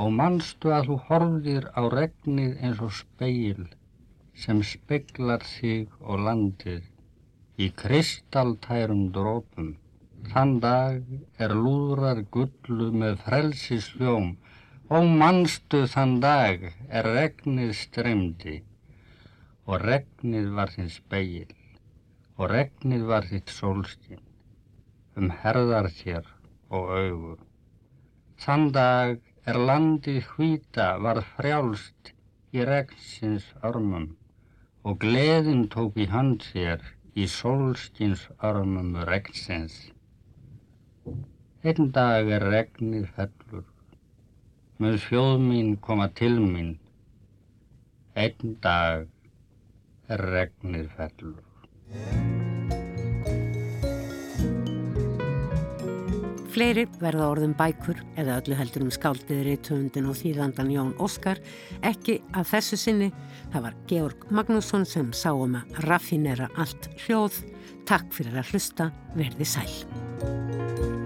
Og mannstu að þú horfðir á regnið eins og speil sem speklar þig og landið í kristaltærum drópum. Þann dag er lúðrar gullu með frelsisljóm og mannstu þann dag er regnið streymdi og regnið var þinn speil og regnið var þitt sólskinn um herðar þér og augur. Þann dag er landið hvita varð frjálst í regnsins örmum og gleðin tók í hand þér í sólskins örmum regnsins. Einn dag er regnið fellur, með sjóð mín koma til mín, einn dag regnir fellur. Fleiri verða orðum bækur eða öllu heldur um skáldiðri töndin og þýðandan Jón Óskar ekki að þessu sinni. Það var Georg Magnússon sem sá um að raffinera allt hljóð. Takk fyrir að hlusta, verði sæl.